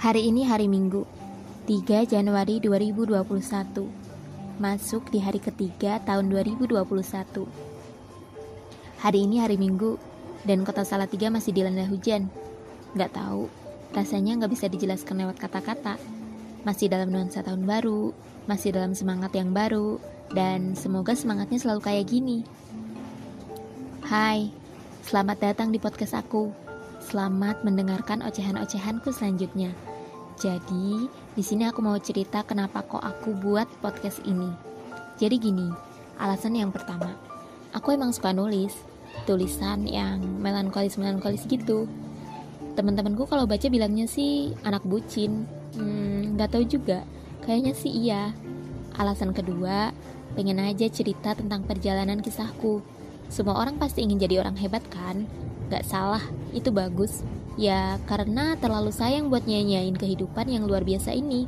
Hari ini hari Minggu, 3 Januari 2021. Masuk di hari ketiga tahun 2021. Hari ini hari Minggu, dan kota Salatiga masih dilanda hujan. Gak tahu, rasanya gak bisa dijelaskan lewat kata-kata. Masih dalam nuansa tahun baru, masih dalam semangat yang baru, dan semoga semangatnya selalu kayak gini. Hai, selamat datang di podcast aku. Selamat mendengarkan ocehan-ocehanku selanjutnya. Jadi, di sini aku mau cerita kenapa kok aku buat podcast ini. Jadi gini, alasan yang pertama, aku emang suka nulis, tulisan yang melankolis-melankolis gitu. Teman-temanku kalau baca bilangnya sih anak bucin. Hmm, gak tahu juga. Kayaknya sih iya. Alasan kedua, pengen aja cerita tentang perjalanan kisahku. Semua orang pasti ingin jadi orang hebat kan? Gak salah, itu bagus. Ya, karena terlalu sayang buat nyanyain kehidupan yang luar biasa ini.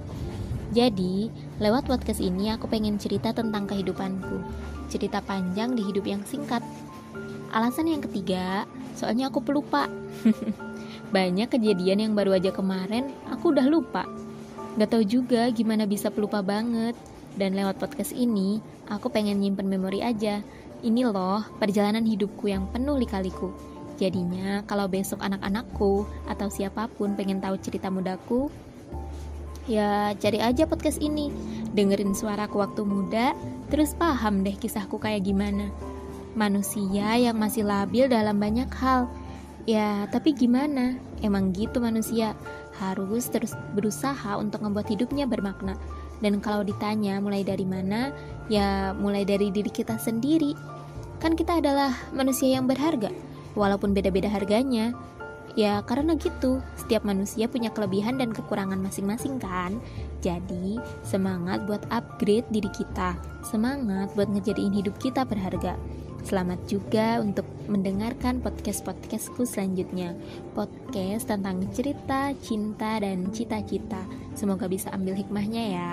Jadi, lewat podcast ini aku pengen cerita tentang kehidupanku. Cerita panjang di hidup yang singkat. Alasan yang ketiga, soalnya aku pelupa. Banyak kejadian yang baru aja kemarin, aku udah lupa. Gak tau juga gimana bisa pelupa banget. Dan lewat podcast ini, aku pengen nyimpen memori aja. Ini loh, perjalanan hidupku yang penuh lika-liku. Jadinya kalau besok anak-anakku atau siapa pun pengen tahu cerita mudaku, ya cari aja podcast ini. Dengerin suaraku waktu muda, terus paham deh kisahku kayak gimana. Manusia yang masih labil dalam banyak hal. Ya, tapi gimana? Emang gitu manusia. Harus terus berusaha untuk membuat hidupnya bermakna. Dan kalau ditanya mulai dari mana, ya mulai dari diri kita sendiri. Kan kita adalah manusia yang berharga walaupun beda-beda harganya. Ya karena gitu, setiap manusia punya kelebihan dan kekurangan masing-masing kan. Jadi, semangat buat upgrade diri kita. Semangat buat ngejadiin hidup kita berharga. Selamat juga untuk mendengarkan podcast-podcastku selanjutnya. Podcast tentang cerita, cinta, dan cita-cita. Semoga bisa ambil hikmahnya ya.